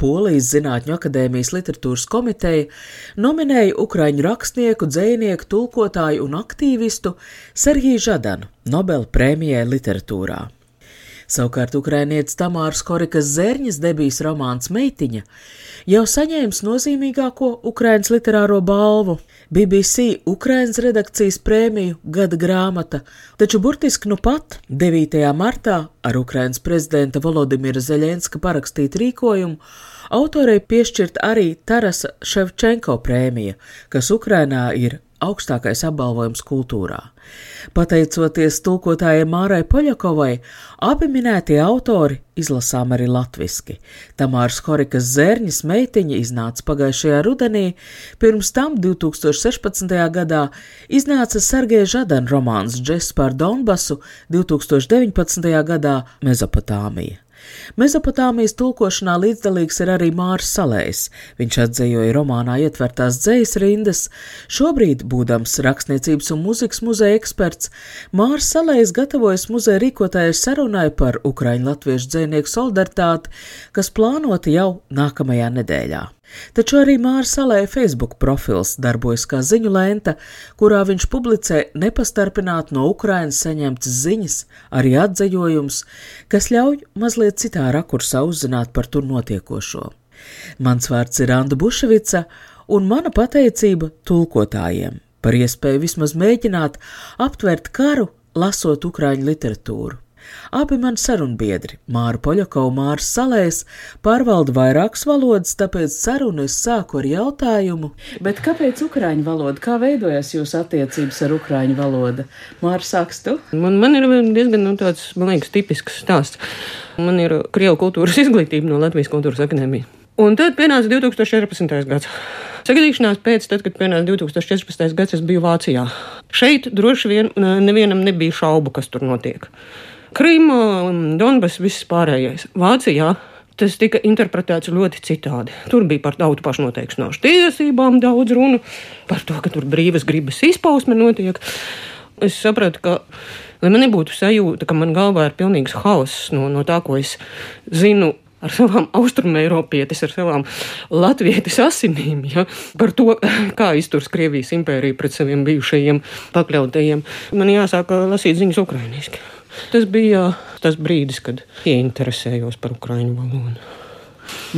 Polijas Zinātņu akadēmijas literatūras komiteja nominēja ukraiņu rakstnieku, dzinieku, tulkotāju un aktīvistu Serhiju Žadanu Nobela prēmijai literatūrā. Savukārt ukrainietis Tamārs Korikas Zērņas debijas romāns Meitiņa jau saņēmis nozīmīgāko Ukraiņas literāro balvu - BBC Ukraiņas redakcijas prēmiju Gada grāmata, taču burtiski nu pat 9. martā ar Ukraiņas prezidenta Volodimira Zeļenska parakstītu rīkojumu autorei piešķirt arī Tarasa Ševčenko prēmija, kas Ukrainā ir augstākais apbalvojums kultūrā. Pateicoties tulkotājai Mārai Poļakovai, abi minētie autori izlasām arī latviski. Tamārs Horikas Zērņas meitiņa iznāca pagājušajā rudenī, pirms tam 2016. gadā iznāca Sergeja Žadana romāns Džess par Donbasu, 2019. gadā Mezopotāmija. Mezopotāmijas tulkošanā līdzdalīgs ir arī Mārs Salējs. Viņš atzīvoja romānā ietvertās dzējas rindas. Šobrīd, būdams rakstniecības un mūzikas muzeja eksperts, Mārs Salējs gatavojas muzeja rīkotājai sarunai par ukraiņu latviešu dzēnieku solidaritāti, kas plānota jau nākamajā nedēļā. Taču arī Māra Salēja Facebook profils darbojas kā ziņu lenta, kurā viņš publicē nepastarpināt no Ukrainas saņemtas ziņas, arī atzējojums, kas ļauj mazliet citā rakursā uzzināt par tur notiekošo. Mans vārds ir Anna Buševica, un mana pateicība tulkotājiem par iespēju vismaz mēģināt aptvert karu, lasot ukraiņu literatūru. Abi mani sarunbiedri, Māra Poļakova un Mārs Salējs, pārvalda vairākas valodas, tāpēc sarunu es sāku ar jautājumu. Bet kāpēc ukraiņu valoda? Kā veidojas jūsu attiecības ar ukraiņu valodu? Mārs, sāks tu? Man, man ir diezgan nu, tāds, man liekas, tipisks stāsts. Man ir Krievu kultūras izglītība no Latvijas kultūras akadēmijas. Un tad pienāca 2014. gads. Sagadīšanās pēc, tad, kad pienāca 2014. gads, es biju Vācijā. Šeit droši vien nevienam nebija šaubu, kas tur notiek. Krīma, Donbass, viss pārējais. Vācijā tas tika interpretēts ļoti citādi. Tur bija par tautu pašnoteikšanās tiesībām daudz runu, par to, ka tur brīvas gribas izpausme notiek. Es sapratu, ka, lai man nebūtu sajūta, ka man galvā ir pilnīgs hauss no, no tā, ko es zinu ar savām austrumēropietis, ar savām latviešu asinīm, ja, par to, kā izturas Krievijas impērija pret saviem bijušajiem pakļautajiem. Man jāsāk lasīt ziņas ukrainiešu. Tas bija tas brīdis, kad ieinteresējos par ukraiņu valodu.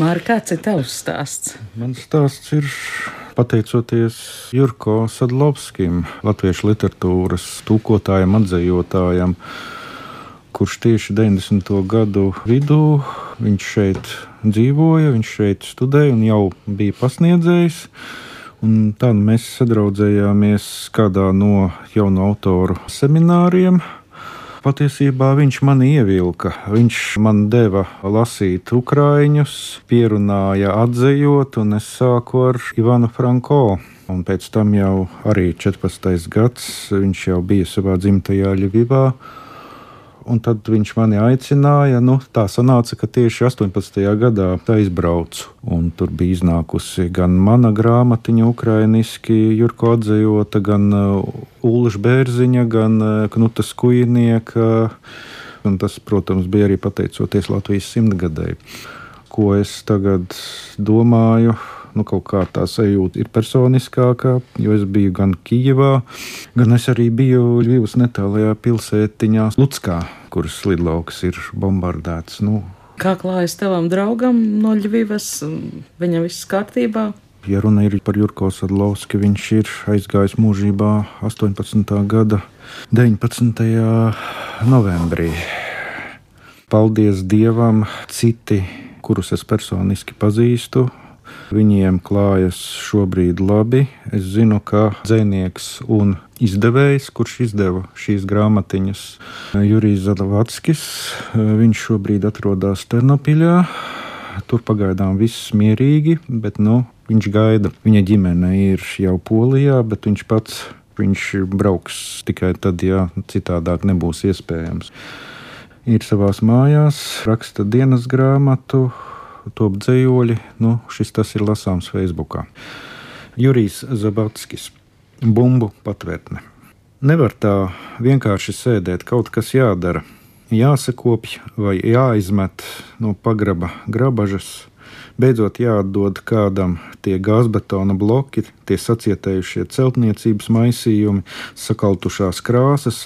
Mārķis, kāds ir tavs stāsts? Mans stāsts ir pateicoties Jurko Sadlovskim, latviešu literatūras tūkotājam, atzējotājam, kurš tieši 90. gadu vidū viņš šeit dzīvoja, viņš šeit studēja un jau bija pasniedzējis. Un tad mēs sadraudzējāmies kādā no jaunu autoru semināriem, Patiesībā viņš mani ievilka. Viņš man deva lasīt ukrāņus, pierunāja atzējot, un es sāku ar Ivanu Franko. Un pēc tam jau arī 14. gads viņš jau bija savā dzimtajā Ļuvivā un tad viņš mani aicināja. Nu, tā sanāca, ka tieši 18. gadā izbraucu. Un tur bija iznākusi gan mana grāmatiņa, ukrāņiski, Jurko atzējota, gan uh, Ulriša Bērziņa, gan uh, Knuta Skujnieka. Un tas, protams, bija arī pateicoties Latvijas simtgadēji. Ko es tagad domāju? Nu, kaut kā tā sajūta ir personiskākā, jo es biju gan Kijavā, gan es arī biju Ļuvas netālajā pilsētiņā Lutskā, kuras lidlauks ir bombardēts. Nu, Kā klājas tavam draugam no Ļuvijas? Viņam viss kārtībā. Ja runa ir par Jurko Sadlovski, viņš ir aizgājis mūžībā 18. gada 19. novembrī. Paldies Dievam, citi, kurus es personiski pazīstu, Viņiem klājas šobrīd labi. Es zinu, ka dzinieks un izdevējs, kurš izdeva šīs grāmatiņas, Jurijs Zalavatskis, viņš šobrīd atrodas Ternopiļā. Tur pagaidām viss mierīgi, bet nu, viņš gaida. Viņa ģimene ir jau Polijā, bet viņš pats Viņš brauks tikai tad, ja citādāk nebūs iespējams. Ir savās mājās, raksta dienas grāmatu, top dzējoļi. Nu, šis tas ir lasāms Facebook. Jurijs Zabatskis, bumbu patvērtne. Nevar tā vienkārši sēdēt, kaut kas jādara. Jāsakopj vai jāizmet no pagraba grabažas, beidzot jāatdod kādam tie gāzbetona bloki, tie sacietējušie celtniecības maisījumi, sakaltušās krāsas.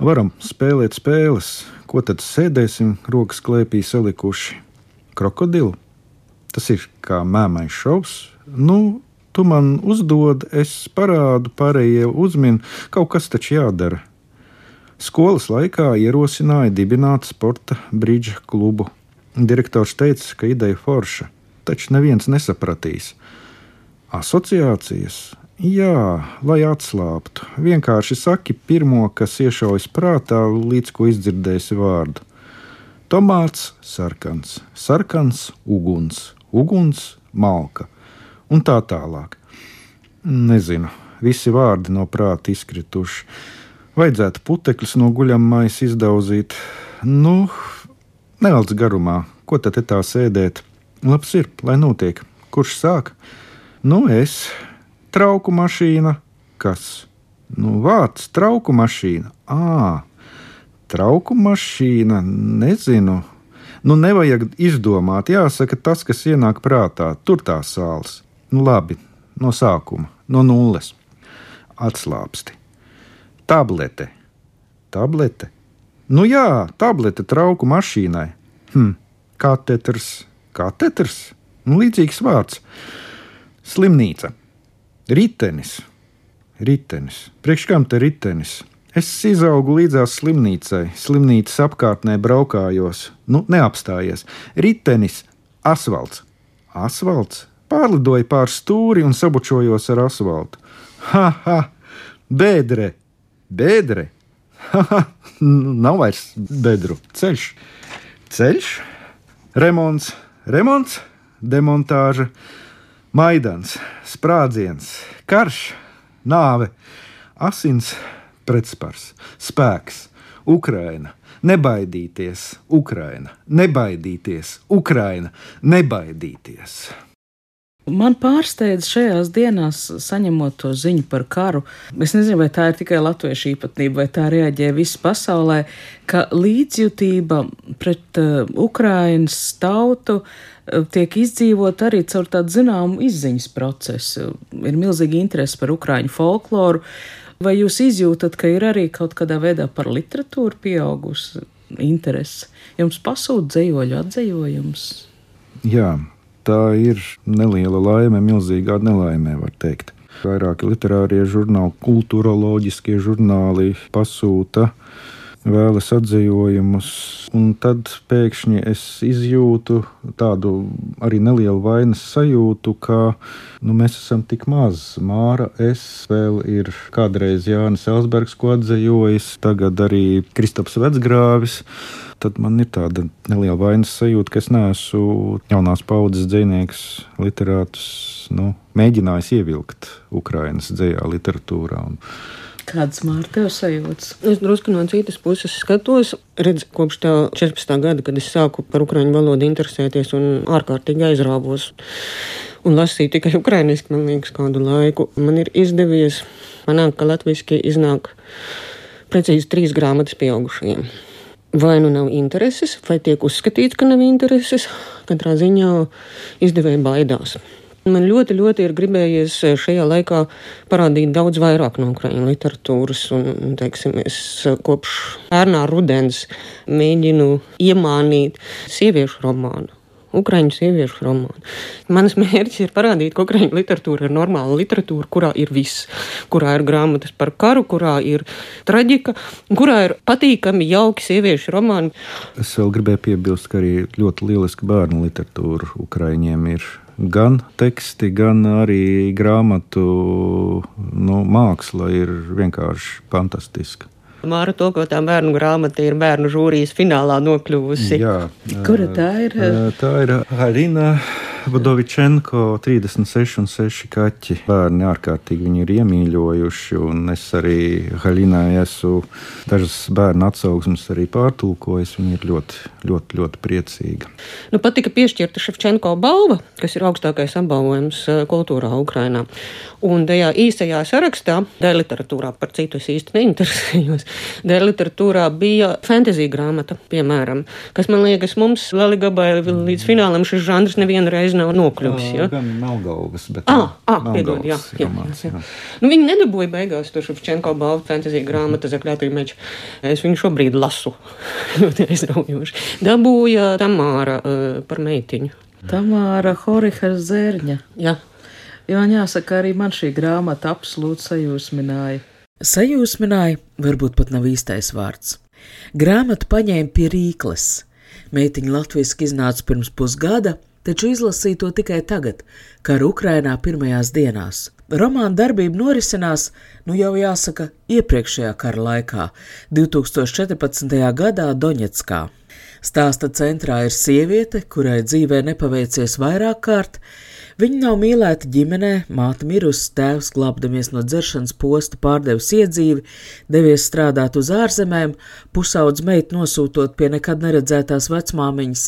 Varam spēlēt spēles, ko tad sēdēsim rokas klēpī salikuši. Krokodilu? Tas ir kā mēmais šovs. Nu, Tu man uzdod, es parādu, pārējie uzmin, kaut kas taču jādara. Skolas laikā ierosināja dibināt sporta brīdža klubu. Direktors teica, ka ideja forša, taču neviens nesapratīs. Asociācijas? Jā, lai atslābtu. Vienkārši saki pirmo, kas iešaujas prātā, līdz ko izdzirdēsi vārdu. Tomāts, sarkans, sarkans, uguns, uguns, malka un tā tālāk. Nezinu, visi vārdi no prāta izkrituši. Vajadzētu putekļus no guļamais izdauzīt. Nu, nevelc garumā, ko tad tā sēdēt? Labs ir, lai notiek. Kurš sāk? Nu, es, trauku mašīna, kas? Nu, vārds trauku mašīna. Ā, trauku mašīna, nezinu. Nu, nevajag izdomāt, jāsaka tas, kas ienāk prātā, tur tās sāls. Nu, labi, no sākuma, no nulles. Atslābsti. Tablete. Tablete. Nu jā, tablete trauku mašīnai. Hm, katetrs, katetrs. Nu, līdzīgs vārds. Slimnīca. Ritenis. Ritenis. Priekš kam te ritenis? Es izaugu līdzās slimnīcai, slimnīcas apkārtnē braukājos, nu, neapstājies. Ritenis, asfalts. Asfalts, Pārlidoju pār stūri un sabučojos ar asfaltu. Ha, ha! Bēdre! Bēdre! Ha, ha! Nav vairs bedru. Ceļš! Ceļš! Remonts! Remonts! Demontāža! Maidans! Sprādziens! Karš! Nāve! Asins! Pretspars! Spēks! Ukraina! Nebaidīties! Ukraina! Nebaidīties! Ukraina! Nebaidīties! Man pārsteidz šajās dienās, saņemot to ziņu par karu. Es nezinu, vai tā ir tikai latviešu īpatnība, vai tā reaģē visa pasaulē, ka līdzjūtība pret uh, Ukrainas tautu uh, tiek izdzīvot arī caur tādu zināmu izziņas procesu. Ir milzīga interese par ukraiņu folkloru. Vai jūs izjūtat, ka ir arī kaut kādā veidā par literatūru pieaugusi interese? Jums pasūta dzējoļu atzējojums? Jā, tā ir neliela laime, milzīgā nelaimē, var teikt. Vairāki literārie žurnāli, kultūroloģiskie žurnāli pasūta vēlas atzīvojumus, un tad pēkšņi es izjūtu tādu arī nelielu vainas sajūtu, ka nu, mēs esam tik maz. Māra, es vēl ir kādreiz Jānis Elsbergs, ko atzījojis, tagad arī Kristaps Vecgrāvis tad man ir tāda neliela vainas sajūta, ka es neesmu jaunās paudzes dzinieks, literāts, nu, mēģinājis ievilkt Ukraiņas dzējā literatūrā. Un, Kādas mārciņas tev sajūtas? Es drusku no citas puses skatos. Redz, kopš tā 14. gada, kad es sāku par ukraiņu valodu interesēties un ārkārtīgi aizrāvos un lasīju tikai ukraiņiski, man liekas, kādu laiku, man ir izdevies panākt, ka latviešu iznāk precīzi trīs grāmatas pieaugušajiem vai nu nav intereses, vai tiek uzskatīts, ka nav intereses. Katrā ziņā izdevēja baidās. Man ļoti, ļoti ir gribējies šajā laikā parādīt daudz vairāk no ukraiņu literatūras. Un, teiksim, es kopš pērnā rudens mēģinu iemānīt sieviešu romānu Ukrāņu sieviešu romānu. Mans mērķis ir parādīt, ka ukrāņu literatūra ir normāla literatūra, kurā ir viss, kurā ir grāmatas par karu, kurā ir traģika, kurā ir patīkami, jauki sieviešu romāni. Es vēl gribēju piebilst, ka arī ļoti lieliska bērnu literatūra Ukrāņiem ir gan teksti, gan arī grāmatu nu, māksla ir vienkārši fantastiska. Māra to, ko tā bērnu grāmata ir bērnu žūrijas finālā nokļuvusi. Jā, Kura tā ir? Tā ir Harina Budovičenko 36 un 6 kaķi. Bērni ārkārtīgi viņu ir iemīļojuši, un es arī Haļinai esmu dažas bērnu atsauksmes arī pārtulkojis. Viņa ir ļoti, ļoti, ļoti priecīga. Nu, pat tika piešķirta Ševčenko balva, kas ir augstākais apbalvojums eh, kultūrā Ukrainā. Un tajā īsajā sarakstā, dēļ literatūrā, par citu es īsti neinteresējos, dēļ literatūrā bija fantasy grāmata, piemēram, kas man liekas mums Laligabai līdz finālam šis žanrs nevienu reizi nav nokļuvis. Ja? Gan Melngalvas, bet Ah, ah, piedod, jā, jā, romāns, jā, jā. Nu, viņi nedabūja beigās to Ševčenko balvu fantasy grāmatu Zakļātī meču. Es viņu šobrīd lasu. Ļoti aizraujoši. Dabūja Tamāra uh, par meitiņu. Tamāra Horiha Zērņa. Jā. Jo man jāsaka, arī man šī grāmata absolūti sajūsmināja. Sajūsmināja, varbūt pat nav īstais vārds. Grāmatu paņēma pie rīkles. Meitiņa latviešu iznāca pirms pusgada, taču izlasīja to tikai tagad, kara Ukrainā pirmajās dienās. Romāna darbība norisinās, nu jau jāsaka, iepriekšējā kara laikā, 2014. gadā Doņetskā. Stāsta centrā ir sieviete, kurai dzīvē nepaveicies vairāk kārt. Viņa nav mīlēta ģimenē, māte mirusi, tēvs glābdamies no dzeršanas posta, pārdevis iedzīvi, devies strādāt uz ārzemēm, pusaudz meitu nosūtot pie nekad neredzētās vecmāmiņas.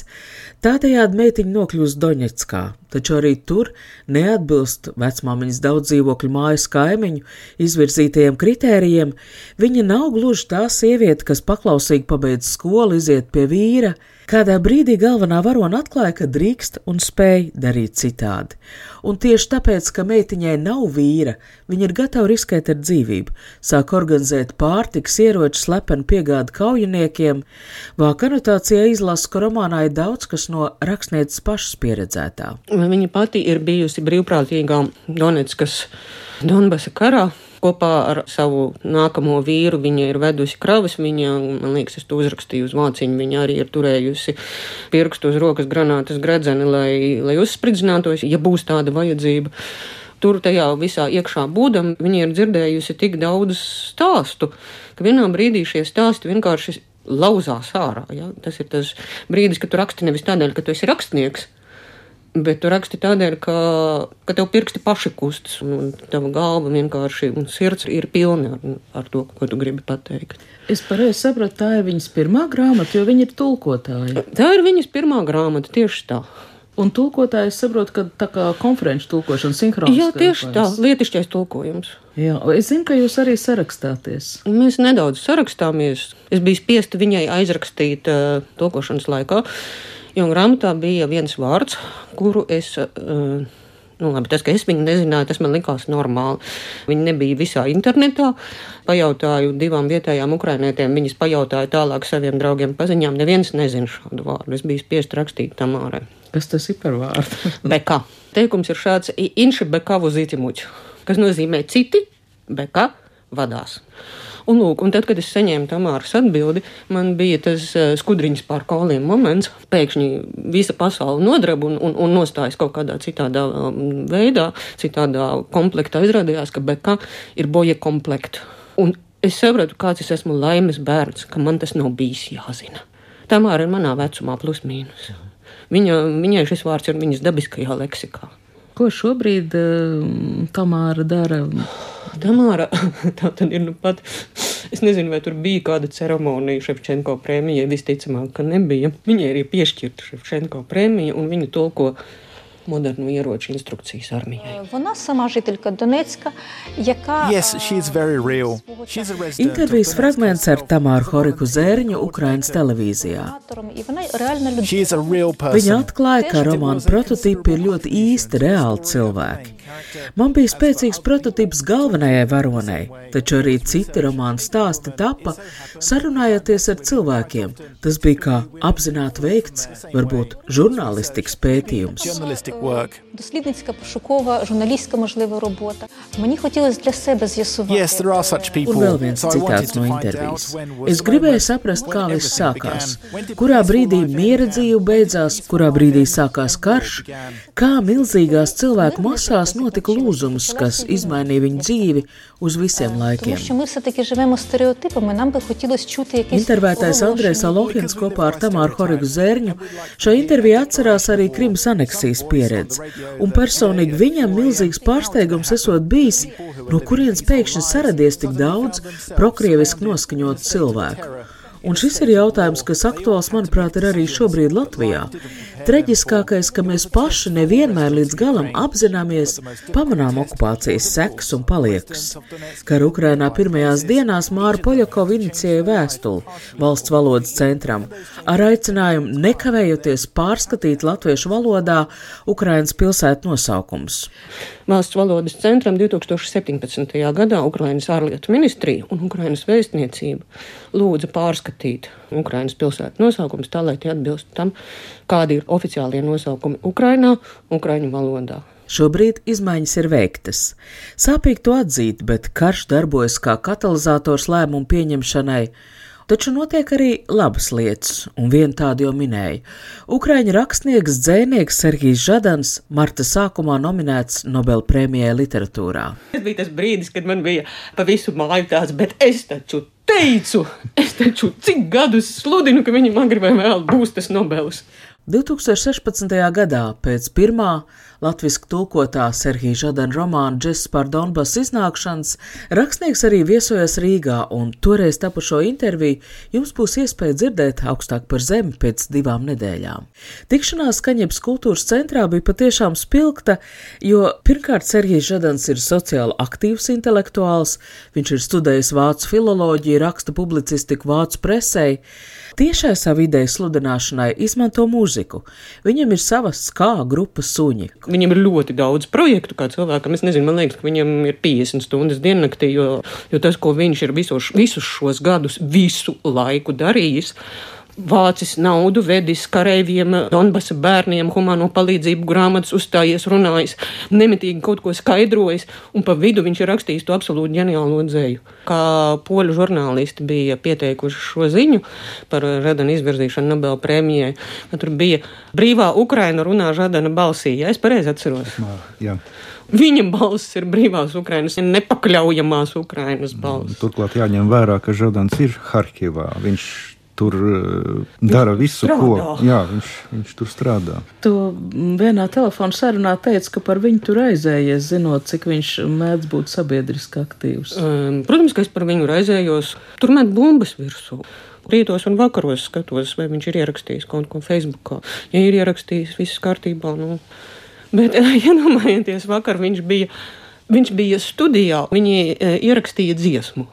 Tādējādi meitiņa nokļūst Doņetskā, taču arī tur neatbilst vecmāmiņas daudz dzīvokļu mājas kaimiņu izvirzītajiem kritērijiem. Viņa nav gluži tā sieviete, kas paklausīgi pabeidz skolu, iziet pie vīra. Kādā brīdī galvenā varona atklāja, ka drīkst un spēj darīt citādi. Un tieši tāpēc, ka meitiņai nav vīra, viņa ir gatava riskēt ar dzīvību, sāk organizēt pārtiks, ieroču, slepenu piegādi kaujiniekiem. Vāka anotācijā izlasa, ka romānā ir daudz kas no rakstnieces pašas pieredzētā. Viņa pati ir bijusi brīvprātīgā Donetskas Donbasa karā. Kopā ar savu nākamo vīru viņa ir vedusi kravas. Viņa, man liekas, es to uzrakstīju uz vāciņu. Viņa arī ir turējusi pirkstu uz rokas granātas gredzeni, lai, lai uzspridzinātos, ja būs tāda vajadzība. Tur tajā visā iekšā būdam, viņa ir dzirdējusi tik daudz stāstu, ka vienā brīdī šie stāsti vienkārši lauzās ārā. Ja? Tas ir tas brīdis, kad tu raksti nevis tādēļ, ka tu esi rakstnieks, Bet tu raksti tādēļ, ka, ka tev pirksti paši kustas, un tava galva vienkārši un sirds ir pilna ar, ar to, ko tu gribi pateikt. Es pareizi sapratu, tā ir viņas pirmā grāmata, jo viņa ir tulkotāja. Tā ir viņas pirmā grāmata, tieši tā. Un tulkotājs saprot, ka tā kā konferenču tulkošana sinhroniski. Jā, tieši tā, lietišķais tulkojums. Jā, es zinu, ka jūs arī sarakstāties. Mēs nedaudz sarakstāmies. Es biju spiesta viņai aizrakstīt uh, tulkošanas laikā. Jo grāmatā bija viens vārds, kuru es. Uh, Nu, labi, tas, ka es viņu nezināju, tas man likās normāli. Viņi nebija visā internetā. Pajautāju divām vietējām ukrainietēm, viņas pajautāja tālāk saviem draugiem, paziņām. Neviens nezina šādu vārdu. Es biju spiest rakstīt tam ārā. Kas tas ir par vārdu? Beka. Teikums ir šāds: Inši bekavu zītimuķu, kas nozīmē citi beka vadās. Un, lūk, un tad, kad es saņēmu Tamāras atbildi, man bija tas uh, skudriņas pār kauliem moments. Pēkšņi visa pasaule nodraba un, un, un nostājas kaut kādā citādā um, veidā, citādā komplektā. Izrādījās, ka beka ir boja komplekta. Un es sapratu, kāds es esmu laimes bērns, ka man tas nav bijis jāzina. Tamāra ir manā vecumā plus mīnus. Viņa, viņai šis vārds ir viņas dabiskajā leksikā. Ko šobrīd uh, Tamāra dara? Tamāra, tā tad ir nu pat. Es nezinu, vai tur bija kāda ceremonija Ševčenko prēmijai. Visticamāk, ka nebija. Viņai ir piešķirta Ševčenko prēmija, un viņa tulko modernu ieroču instrukcijas armijai. Вона сама жителька Донецька, яка Yes, she's very real. She's a resident. Intervijas fragments ar Tamāru Horiku Zēriņu Ukrainas televīzijā. і вона реальна людина. She is a real Viņa person. atklāja, ka romāna prototipi ir ļoti īsti reāli cilvēki. Man bija spēcīgs prototyps galvenajai varonei, taču arī citi romāna stāsti tapa sarunājoties ar cilvēkiem. Tas bija kā apzināti veikts, varbūt žurnālistikas pētījums. Journalistic work. Дослідницька пошукова журналістська можлива робота. Мені хотілося для себе з'ясувати. Yes, there are such people. Un vēl viens So I wanted citāts to no find intervijas. out when was Es the gribēju moment, saprast, when kā viss everything sākās, began, when did kurā the brīdī survival miera began, dzīve beidzās, kurā brīdī sākās karš, kā milzīgās cilvēku masās notika lūzums, kas izmainīja viņu dzīvi uz visiem Тому laikiem. що ми все-таки живемо стереотипами, нам би хотілося чути якесь Intervētais Andrēs Alohins kopā ar Tamāru Horigu Zērņu šo interviju atcerās arī Krimas aneksijas pieredzi. pieredze, un personīgi viņam milzīgs pārsteigums esot bijis, no kurienes pēkšņi saradies tik daudz prokrieviski noskaņotu cilvēku. Un šis ir jautājums, kas aktuāls, manuprāt, ir arī šobrīd Latvijā. Traģiskākais, ka mēs paši nevienmēr līdz galam apzināmies, pamanām okupācijas sekas un paliekas. Kara Ukrainā pirmajās dienās Māra Poļakova inicijēja vēstuli valsts valodas centram ar aicinājumu nekavējoties pārskatīt latviešu valodā Ukrainas pilsētu nosaukums. Valsts valodas centram 2017. gadā Ukrainas ārlietu ministrija un Ukrainas vēstniecība lūdza pārskatīt Ukrainas pilsētu nosaukumus tā, lai tie atbilst tam, kādi ir oficiālie nosaukumi Ukrainā, Ukraiņu valodā. Šobrīd izmaiņas ir veiktas. Sāpīgi to atzīt, bet karš darbojas kā katalizators lēmumu pieņemšanai, Taču notiek arī labas lietas, un viena tāda jau minēja. Ukraiņu rakstnieks dzēnieks Sergijs Žadans marta sākumā nominēts Nobel prēmijai literatūrā. Tas bija tas brīdis, kad man bija pa visu māju tāds, bet es taču teicu, es taču cik gadus sludinu, ka viņam agrāk vai vēl būs tas Nobels. 2016. gadā pēc pirmā latviešu tulkotā Serhija Žadana romāna Džess par Donbass iznākšanas, rakstnieks arī viesojas Rīgā, un toreiz tapušo interviju jums būs iespēja dzirdēt augstāk par zemi pēc divām nedēļām. Tikšanās Kaņepes kultūras centrā bija patiešām spilgta, jo pirmkārt Serhijs Žadans ir sociāli aktīvs intelektuāls, viņš ir studējis vācu filoloģiju, raksta publicistiku vācu presei, tiešai savu ideju sludināšanai izmanto mūziku. Viņam ir savas kā grupas suņi. Viņam ir ļoti daudz projektu, kā cilvēkam. Es nezinu, man liekas, ka viņam ir 50 stundas diennaktī, jo, jo tas, ko viņš ir visos, visus šos gadus, visu laiku darījis, vācis naudu, vedis kareiviem, Donbasa bērniem, humano palīdzību grāmatas uzstājies, runājis, nemitīgi kaut ko skaidrojis, un pa vidu viņš ir rakstījis to absolūti ģeniālo dzēju. Kā poļu žurnālisti bija pieteikuši šo ziņu par Radana izvirzīšanu Nobel prēmijai, tur bija brīvā Ukraina runā Žadana balsī, ja es pareizi atceros. Jā. Viņa balss ir brīvās Ukrainas, nepakļaujamās Ukrainas balss. Turklāt jāņem vērā, ka Žadans ir Harkivā. Viņš tur uh, dara visu, strādā. ko jā, viņš, viņš tur strādā. Tu vienā telefona sarunā teici, ka par viņu tur aizējies, zinot, cik viņš mēdz būt sabiedriski aktīvs. Um, protams, ka es par viņu raizējos. Tur met bumbas virsū. Rītos un vakaros skatos, vai viņš ir ierakstījis kaut ko Facebookā. Ja ir ierakstījis, viss kārtībā. Nu. Bet, iedomājieties, ja vakar viņš bija, viņš bija studijā, viņi e, ierakstīja dziesmu.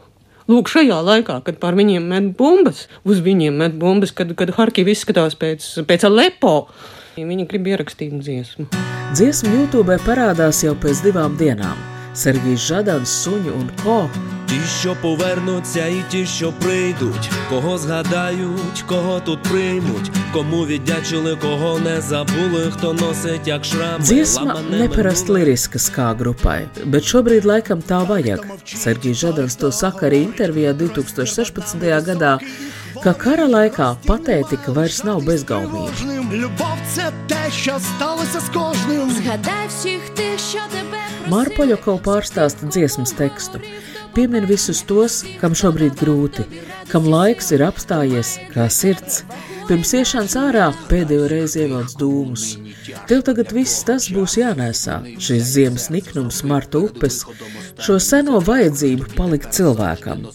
Lūk, šajā laikā, kad pār viņiem met bumbas, uz viņiem met bumbas, kad, kad Harkivi izskatās pēc, pēc Alepo, viņi grib ierakstīt dziesmu. Dziesma YouTube parādās jau pēc divām dienām. Sergijs Žadans, Suņu un Ko Ті, що повернуться, і ті, що прийдуть, кого згадають, кого тут приймуть, кому віддячили, кого не забули, хто носить як шрами. Dziesma ламаними neparasti liriska kā grupai, bet šobrīd laikam tā vajag. Sergijs Žadans to saka arī intervijā 2016. gadā, ka kara laikā patētika vairs nav bezgaumība. кожним. Любов це те, що сталося з кожним. Згадай всіх тих, що тебе Māra Poļakova pārstāsta dziesmas tekstu. Piemin visus tos, kam šobrīd grūti, kam laiks ir apstājies kā sirds. Pirms iešanas ārā pēdējo reizi ievelc dūmus. Tev tagad viss tas būs jānēsā, šis ziemas niknums, marta upes, šo seno vajadzību palikt cilvēkam.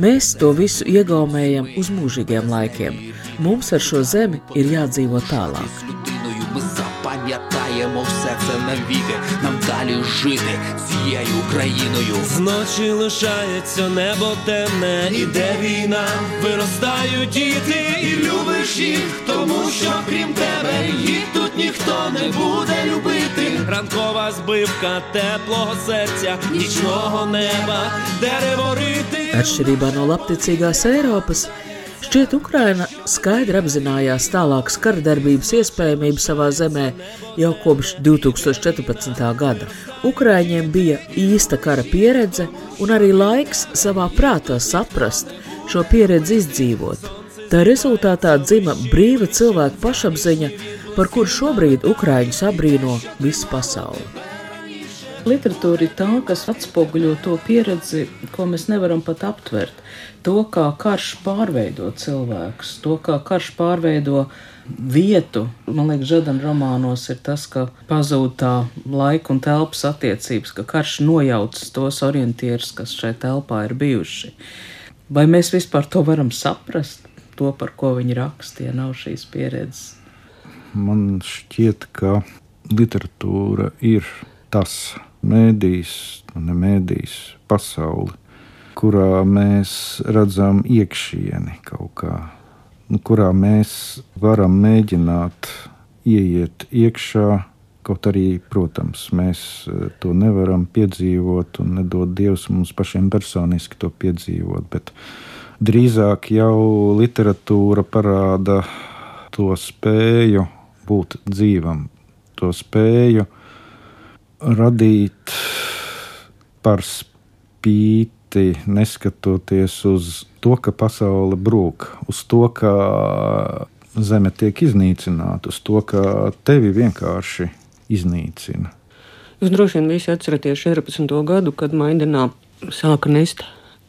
Mēs to visu iegaumējam uz mūžīgiem laikiem. Mums ar šo zemi ir jādzīvo tālāk. людиною ми запам'ятаємо все це навіки. Нам далі жити цією Україною. Зночі лишається небо темне, іде війна, виростають діти, і любиш їх, тому що крім тебе їх тут ніхто не буде любити. Ранкова збивка теплого серця, нічного неба, дерево рити. Atšķirībā no labticīgās Eiropas, šķiet, Ukraina skaidri apzinājās tālākas karadarbības iespējamību savā zemē jau kopš 2014. gada. Ukraiņiem bija īsta kara pieredze un arī laiks savā prātā saprast šo pieredzi izdzīvot. Tā rezultātā dzima brīva cilvēka pašapziņa, par kuru šobrīd Ukraiņus abrīno visa pasaule. Literatūra ir tā, kas atspoguļo to pieredzi, ko mēs nevaram pat aptvert. To, kā karš pārveido cilvēkus, to, kā karš pārveido vietu. Man liekas, Žadam romānos ir tas, ka pazūd tā laika un telpas attiecības, ka karš nojauc tos orientierus, kas šai telpā ir bijuši. Vai mēs vispār to varam saprast, to, par ko viņi rakstīja, nav šīs pieredzes? Man šķiet, ka literatūra ir tas, mēdījis, nu, ne mēdījis, pasauli, kurā mēs redzam iekšieni kaut kā, nu, kurā mēs varam mēģināt ieiet iekšā. Kaut arī, protams, mēs eh, to nevaram piedzīvot, un nedod Dievs mums pašiem personiski to piedzīvot, bet drīzāk jau literatūra parāda to spēju būt dzīvam, to spēju radīt par spīti, neskatoties uz to, ka pasaule brūk, uz to, ka zeme tiek iznīcināta, uz to, ka tevi vienkārši iznīcina. Jūs droši vien visi atceraties 14. gadu, kad Maidenā sāka nest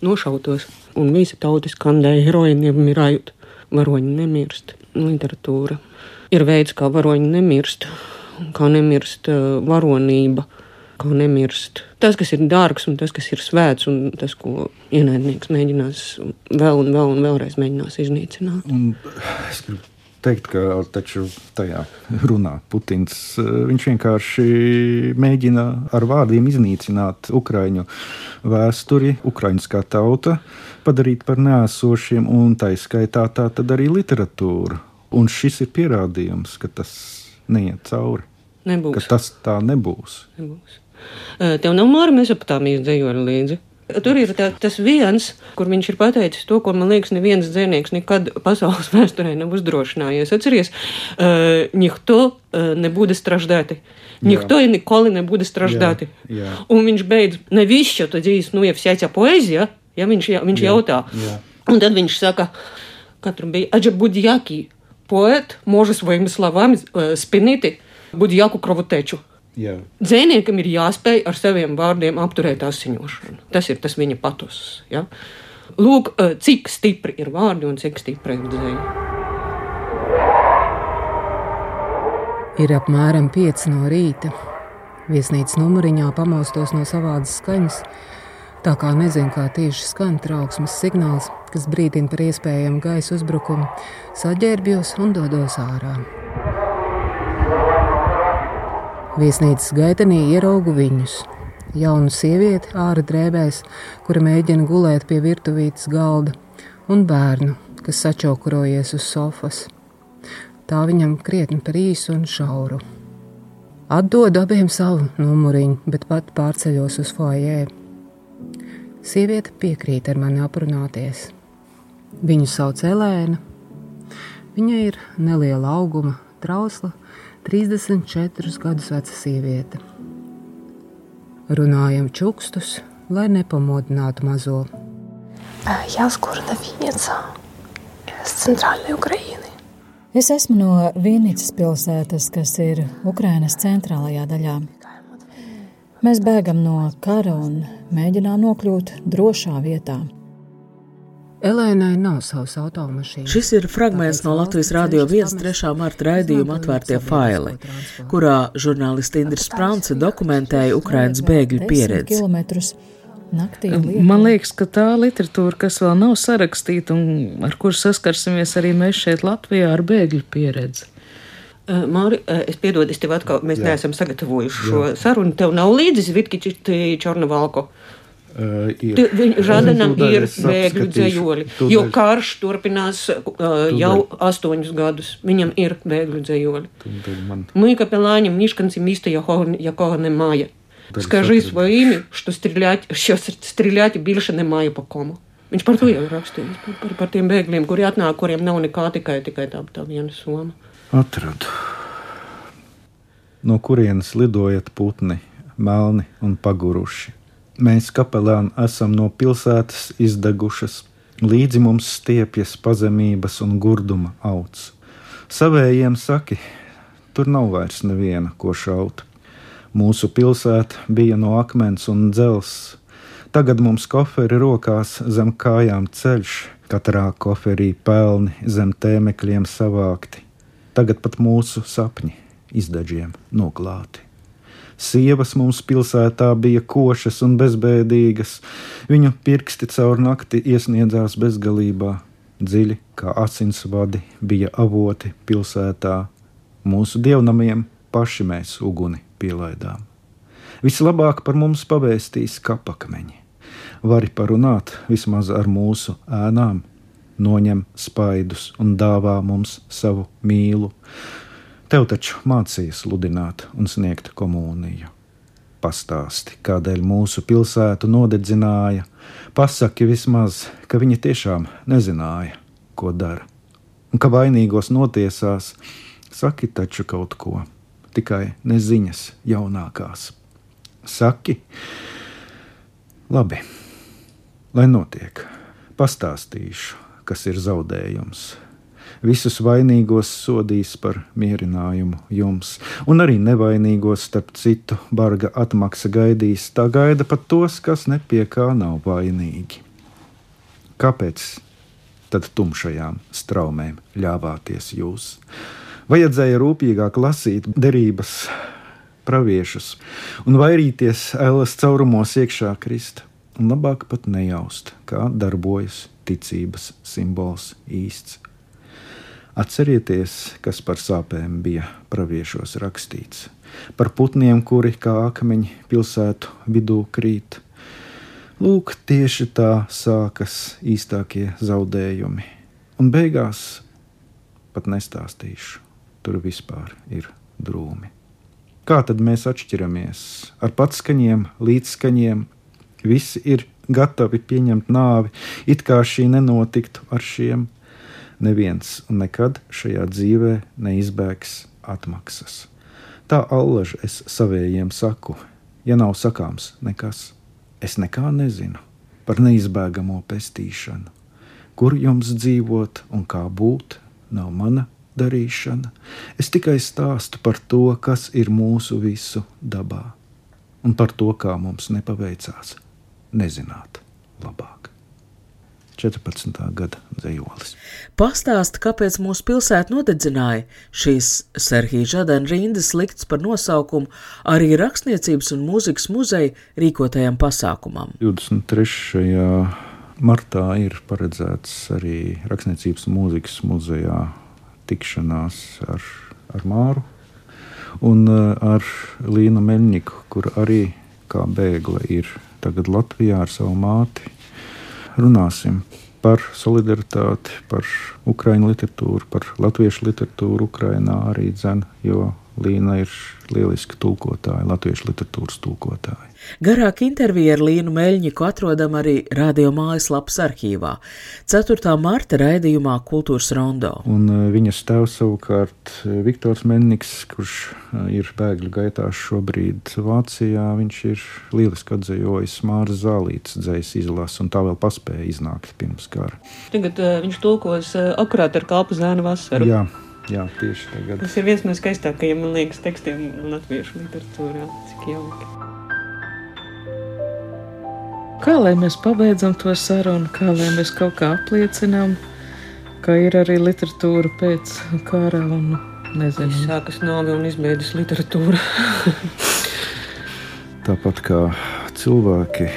nošautos, un visi tauti skandēja heroiniem mirājot. Varoņi nemirst. Literatūra ir veids, kā varoņi nemirst kā nemirst uh, varonība, kā nemirst tas, kas ir dārgs un tas, kas ir svēts, un tas, ko ienaidnieks mēģinās vēl un vēl un vēlreiz mēģinās iznīcināt. Un es gribu teikt, ka taču tajā runā Putins. Uh, viņš vienkārši mēģina ar vārdiem iznīcināt Ukraiņu vēsturi, Ukraiņas kā tauta, padarīt par nēsošiem, un tā izskaitā tā tad arī literatūru. Un šis ir pierādījums, ka tas neiet cauri. Nebūs. Ka tas tā nebūs. nebūs. Tev nav māra mesopotāmijas dzējoļa līdzi. Tur ir tā, tas viens, kur viņš ir pateicis to, ko man liekas, neviens dzinieks nekad pasaules vēsturē nav uzdrošinājies. Atcerieties, uh, никто uh, не буде страждати. Ніхто і ніколи не буде страждати. Jā, jā. Un viņš beidz, навіщо тоді існує вся ця поезія? Ja, viņš, ja, viņš Jā, jautā. jā. Un tad viņš saka, katram bija, адже будь-який поет може своїми словами е, спинити будь-яку кровотечу. Jā. Dzēniekam ir jāspēj ar saviem vārdiem apturēt asiņošanu. Tas ir tas viņa patos. Ja? Lūk, eh, cik stipri ir vārdi un cik stipra ir dzēja. Ir apmēram 5 no rīta. Viesnīcas numuriņā pamostos no savādas skaņas, tā kā nezinu, kā tieši skan trauksmes signāls, kas brīdina par iespējamu gaisa uzbrukumu, saģērbjos un dodos ārā. Viesnīcas gaitenī ieraugu viņus. Jaunu sievieti ārā drēbēs, kura mēģina gulēt pie virtuvītes galda, un bērnu, kas sačaukurojies uz sofas. Tā viņam krietni par īsu un šauru. Atdodu abiem savu numuriņu, bet pat pārceļos uz foajē. Sieviete piekrīt ar mani aprunāties. Viņu sauc Elēna. Viņa ir neliela auguma, trausla, 34 gadus veca sieviete. Runājam čukstus, lai nepamodinātu mazo. Я с города Винница, с центральной Украины. Es esmu no Vīnīcas pilsētas, kas ir Ukrainas centrālajā daļā. Mēs bēgam no kara un mēģinām nokļūt drošā vietā. Elēnai nav savas automašīnas. Šis ir fragments no Latvijas Rādio 1. 3. marta raidījuma atvērtie faili, kurā žurnālisti Indris Sprānce dokumentēja Ukrainas bēgļu pieredzi. Naktī Man liekas, ka tā literatūra, kas vēl nav sarakstīta un ar kuru saskarsimies arī mēs šeit Latvijā ar bēgļu pieredzi. Māri, es piedodu, es tev atkal, mēs Jā. Jā. neesam sagatavojuši Jā. šo sarunu. Tev nav līdzi Zvitki Čornovalko. Uh, Tu- viņu Žadanam Tūdaļ ir es bēgļu apskatīšu. dzējoļi, Tūdaļ- jo karš turpinās uh, jau astoņus gadus. Viņam ir bēgļu dzējoļi. Tūdaļ man Мы, капеллане, мешканцы міста, якого, якого немає. Далі Скажи сакрит. своє ім'я, що стріляти, що стріляти більше немає по кому. Viņš par to jau ir rakstījis. Par, par, par tiem bēgļiem, kuri atnāk, kuriem nav nekā tikai, tikai tā, tā viena soma. atradu. No kurienes lidojat putni, melni un paguruši? Mēs, kapelāni, esam no pilsētas izdegušas, līdzi mums stiepjas pazemības un gurduma augs. Savējiem saki, tur nav vairs neviena, ko šaut. Mūsu pilsēta bija no akmens un dzelzs. Tagad mums koferi rokās zem kājām ceļš, katrā koferī pelni zem tēmekļiem savākti. Tagad pat mūsu sapņi izdaģiem noklāti. Sievas mums pilsētā bija košas un bezbēdīgas, viņu pirksti caur nakti iesniedzās bezgalībā, dziļi kā asinsvadi bija avoti pilsētā. Mūsu dievnamiem paši mēs uguni pielaidām. Vislabāk par mums pavēstīs kapakmeņi. Vari parunāt vismaz ar mūsu ēnām, noņem spaidus un dāvā mums savu mīlu. Tev taču mācīja sludināt un sniegt komuniju. Pastāsti, kādēļ mūsu pilsētu nodedzināja, pasaki vismaz, ka viņi tiešām nezināja, ko dara. Un ka vainīgos notiesās, saki taču kaut ko, tikai neziņas jaunākās. Saki, labi, lai notiek, pastāstīšu, kas ir zaudējums visus vainīgos sodīs par mierinājumu jums, un arī nevainīgos, starp citu, barga atmaksa gaidīs, tā gaida pat tos, kas nepie kā nav vainīgi. Kāpēc tad tumšajām straumēm ļāvāties jūs? Vajadzēja rūpīgāk lasīt derības praviešus un vairīties ēlas caurumos iekšā krist, un labāk pat nejaust, kā darbojas ticības simbols īsts Atcerieties, kas par sāpēm bija praviešos rakstīts, par putniem, kuri kā akmeņi pilsētu vidū krīt. Lūk, tieši tā sākas īstākie zaudējumi, un beigās pat nestāstīšu, tur vispār ir drūmi. Kā tad mēs atšķiramies ar patskaņiem, līdzskaņiem? Visi ir gatavi pieņemt nāvi, it kā šī nenotiktu ar šiem neviens nekad šajā dzīvē neizbēgs atmaksas. Tā allaž es savējiem saku, ja nav sakāms nekas, es nekā nezinu par neizbēgamo pestīšanu. Kur jums dzīvot un kā būt, nav mana darīšana. Es tikai stāstu par to, kas ir mūsu visu dabā, un par to, kā mums nepaveicās nezināt labāk. 14. gada dzīslis. Pastāst, kāpēc mūsu pilsētu nodedzināja šīs Serhijas Žadana rindas likts par nosaukumu arī Rakstniecības un mūzikas muzeja rīkotajam pasākumam. 23. martā ir paredzēts arī Rakstniecības un mūzikas muzejā tikšanās ar, ar Māru un uh, ar Līnu Meļņiku, kur arī kā bēgle ir tagad Latvijā ar savu māti. Runāsim par solidaritāti, par ukraiņu literatūru, par latviešu literatūru Ukrainā arī dzēn, jo Līna ir lieliski tulkotāja, latviešu literatūras tulkotāja. Garāka intervija ar Līnu Meļņiku atrodam arī radio mājaslapas arhīvā. 4. marta raidījumā Kultūras rondo. Un e, viņas tēvs savukārt e, Viktors Menniks, kurš e, ir bēgļu gaitās šobrīd Vācijā, viņš ir lieliski atzējojis Māra Zālītes dzējas izlases, un tā vēl paspēja iznākt pirms kara. Tagad uh, viņš tulkos uh, akurāt ar kalpu zēnu vasaru. Jā. Jā, tieši tagad. Tas ir viens no skaistākajiem, man liekas, tekstiem latviešu literatūrā. Cik jauki. Kā lai mēs pabeidzam to sarunu, kā lai mēs kaut kā apliecinām, ka ir arī literatūra pēc kara un nezinu. Sākas nāve un izbeidzas literatūra. Tāpat kā cilvēki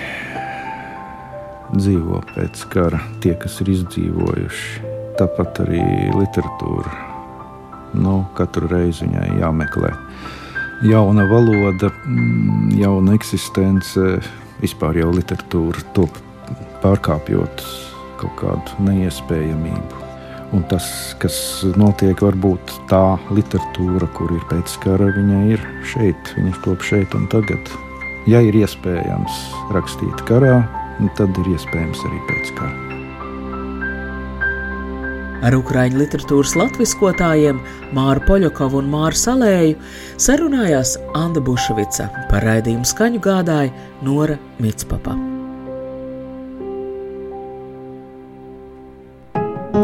dzīvo pēc kara, tie, kas ir izdzīvojuši, tāpat arī literatūra nu, katru reizi viņai jāmeklē jauna valoda, mm, jauna eksistence, vispār jau literatūra top pārkāpjot kaut kādu neiespējamību. Un tas, kas notiek, varbūt tā literatūra, kur ir pēc kara, viņa ir šeit, viņa top šeit un tagad. Ja ir iespējams rakstīt karā, tad ir iespējams arī pēc kara. Ar ukraiņu literatūras latviskotājiem Māru Poļakovu un Māru Salēju sarunājās Anna Bušvica, par raidījumu skaņu gādāja Nora Mitspapa.